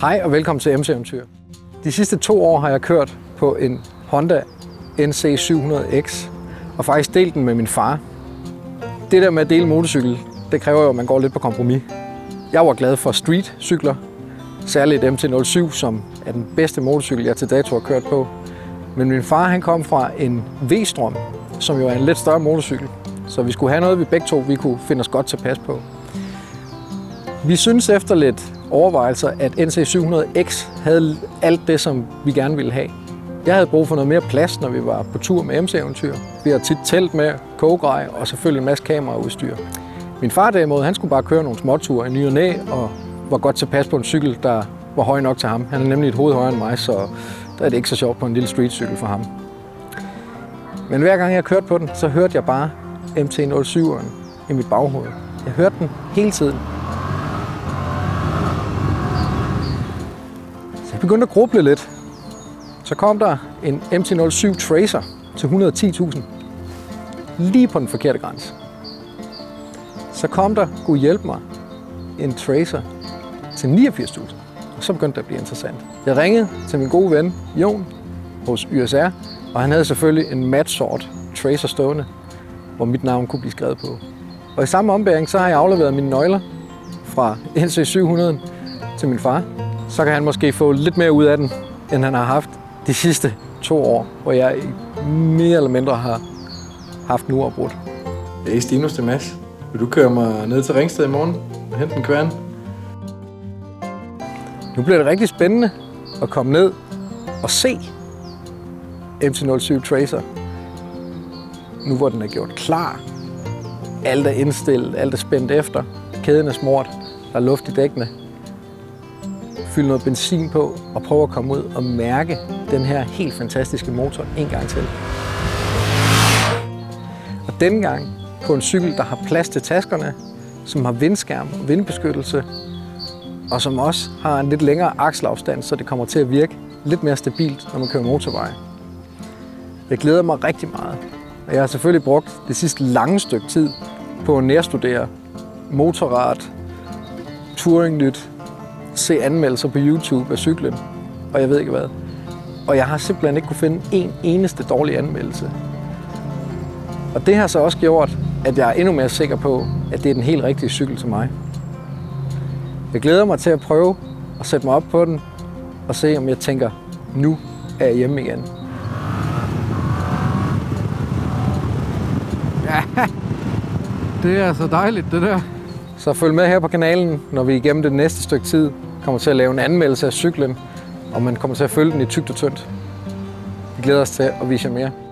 Hej og velkommen til MC Eventyr. De sidste to år har jeg kørt på en Honda NC700X og faktisk delt den med min far. Det der med at dele motorcykel, det kræver jo, at man går lidt på kompromis. Jeg var glad for street-cykler, særligt MT-07, som er den bedste motorcykel, jeg til dato har kørt på. Men min far han kom fra en V-strøm, som jo er en lidt større motorcykel, så vi skulle have noget, vi begge to vi kunne finde os godt tilpas på. Vi synes efter lidt overvejelser, at NC700X havde alt det, som vi gerne ville have. Jeg havde brug for noget mere plads, når vi var på tur med MC-eventyr. Vi har tit telt med, kogegrej og selvfølgelig en masse kameraudstyr. Min far derimod, han skulle bare køre nogle småture i ny og næ, og var godt tilpas på en cykel, der var høj nok til ham. Han er nemlig et hoved højere end mig, så der er det ikke så sjovt på en lille streetcykel for ham. Men hver gang jeg kørte på den, så hørte jeg bare MT-07'eren i mit baghoved. Jeg hørte den hele tiden. Så jeg begyndte at gruble lidt. Så kom der en MT-07 Tracer til 110.000. Lige på den forkerte grænse. Så kom der, kunne hjælpe mig, en Tracer til 89.000. Og så begyndte det at blive interessant. Jeg ringede til min gode ven, Jon, hos YSR, og han havde selvfølgelig en mat sort Tracer stående, hvor mit navn kunne blive skrevet på. Og i samme ombæring, så har jeg afleveret mine nøgler fra NC700 til min far. Så kan han måske få lidt mere ud af den, end han har haft de sidste to år, hvor jeg mere eller mindre har haft. Hey Stinus, det er Mads. Vil du køre mig ned til Ringsted i morgen og hente en kværn? Nu bliver det rigtig spændende at komme ned og se MT-07 Tracer. Nu hvor den er gjort klar. Alt er indstillet, alt er spændt efter. Kæden er smurt, der er luft i dækkene fylde noget benzin på og prøve at komme ud og mærke den her helt fantastiske motor en gang til. Og denne gang på en cykel, der har plads til taskerne, som har vindskærm og vindbeskyttelse, og som også har en lidt længere akselafstand, så det kommer til at virke lidt mere stabilt, når man kører motorvej. Jeg glæder mig rigtig meget, og jeg har selvfølgelig brugt det sidste lange stykke tid på at nærstudere motorrad, touringnyt, se anmeldelser på YouTube af cyklen, og jeg ved ikke hvad. Og jeg har simpelthen ikke kunne finde en eneste dårlig anmeldelse. Og det har så også gjort, at jeg er endnu mere sikker på, at det er den helt rigtige cykel til mig. Jeg glæder mig til at prøve at sætte mig op på den og se, om jeg tænker, nu er jeg hjemme igen. Ja, det er så dejligt det der. Så følg med her på kanalen, når vi igennem det næste stykke tid kommer til at lave en anmeldelse af cyklen, og man kommer til at følge den i tygt og tyndt. Vi glæder os til at vise jer mere.